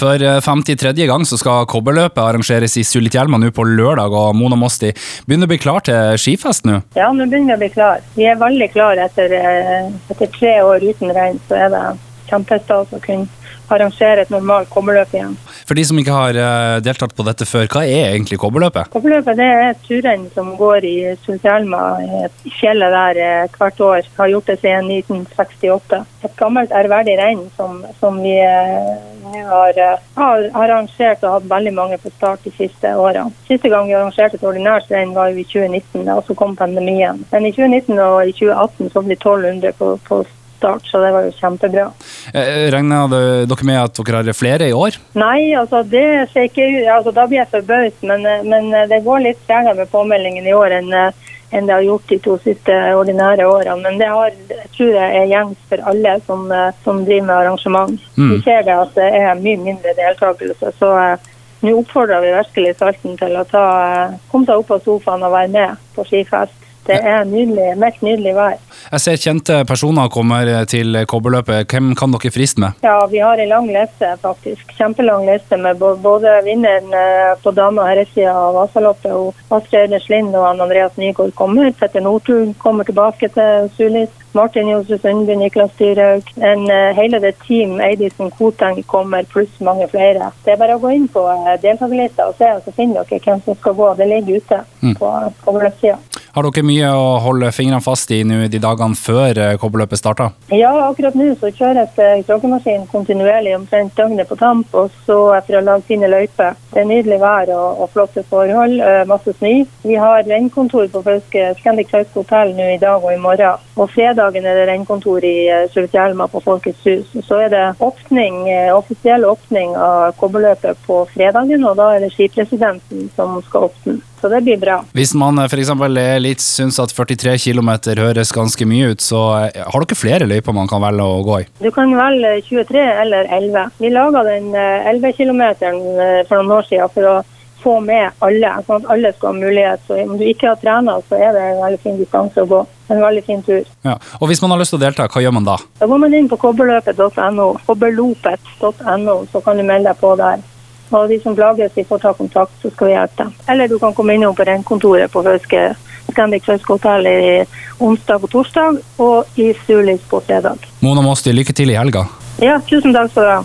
For 53. gang så skal kobberløpet arrangeres i Sulitjelma nå på lørdag, og Mona Mosti begynner å bli klar til skifest nå? Ja, nå begynner vi å bli klar. Vi er veldig klar etter, etter tre år uten regn, så er det kjempestas å kunne arrangere et normalt kobberløp igjen. For de som ikke har deltatt på dette før, hva er egentlig kobberløpet? Kobberløpet det er turrenn som går i Sulitjelma, i fjellet der hvert år. Har gjort det siden 1968. Et gammelt ærverdig renn som, som vi har, har, arrangert og hatt veldig mange på start de siste årene. Siste gang vi arrangerte et ordinært renn var jo i 2019, da så kom pandemien. Men i 2019 og i 2018 så ble 1200 på, på start, så det var jo kjempebra. Regner dere med at dere har flere i år? Nei, altså det ser ikke ut altså, Da blir jeg forbauset, men, men det går litt tregere med påmeldingen i år enn enn det har gjort de to siste ordinære årene. Men det har, jeg tror jeg er gjengs for alle som, som driver med arrangement. Mm. Vi ser det at det er mye mindre deltakelse. så nå oppfordrer vi virkelig Salten til å ta, komme seg opp av sofaen og være med på skifest. Det er nydelig, mest nydelig vær. Jeg ser kjente personer kommer til kobberløpet. Hvem kan dere friste med? Ja, Vi har en lang liste, faktisk. Kjempelang liste med både vinneren på dame- og herresida av Vasaloppet, og Astrid Erners Lind og Andreas Nygaard kommer. Petter Northug kommer tilbake til Sulis. Martin Josef Sundby, Niklas Dyrhaug. Hele det team Eidisen Koteng kommer, pluss mange flere. Det er bare å gå inn på deltakerlista og se, så finner dere hvem som skal gå. Det ligger ute mm. på kobberløpssida. Har dere mye å holde fingrene fast i nå de dagene før kobberløpet starter? Ja, akkurat nå så kjøres tråkkemaskin kontinuerlig omtrent døgnet på tamp, og så for å lage fine løyper. Det er nydelig vær og, og flotte forhold, masse snø. Vi har rennkontor på Fauske Scandic Fauske hotell nå i dag og i morgen. Og fredagen er det rennkontor i Sulitjelma på Folkets hus. Så er det åpning, offisiell åpning av kobberløpet på fredagen, og da er det skipresidenten som skal åpne. Så det blir bra. Hvis man f.eks. litt syns at 43 km høres ganske mye ut, så har dere flere løyper man kan velge å gå i? Du kan velge 23 eller 11. Vi laga den 11 km for noen år siden for å få med alle, sånn at alle skal ha mulighet. Så om du ikke har trena, så er det en veldig fin distanse å gå. En veldig fin tur. Ja. Og hvis man har lyst til å delta, hva gjør man da? Da går man inn på kobberløpet.no, kobberlopet.no, så kan du melde deg på der. Og de som plages, de får ta kontakt, så skal vi hjelpe dem. Eller du kan komme innom på rennkontoret på Fauske Scandic Fauske hotell i onsdag og torsdag, og i Sulis på fredag. Mona Måsti, lykke til i helga. Ja, tusen takk skal du ha.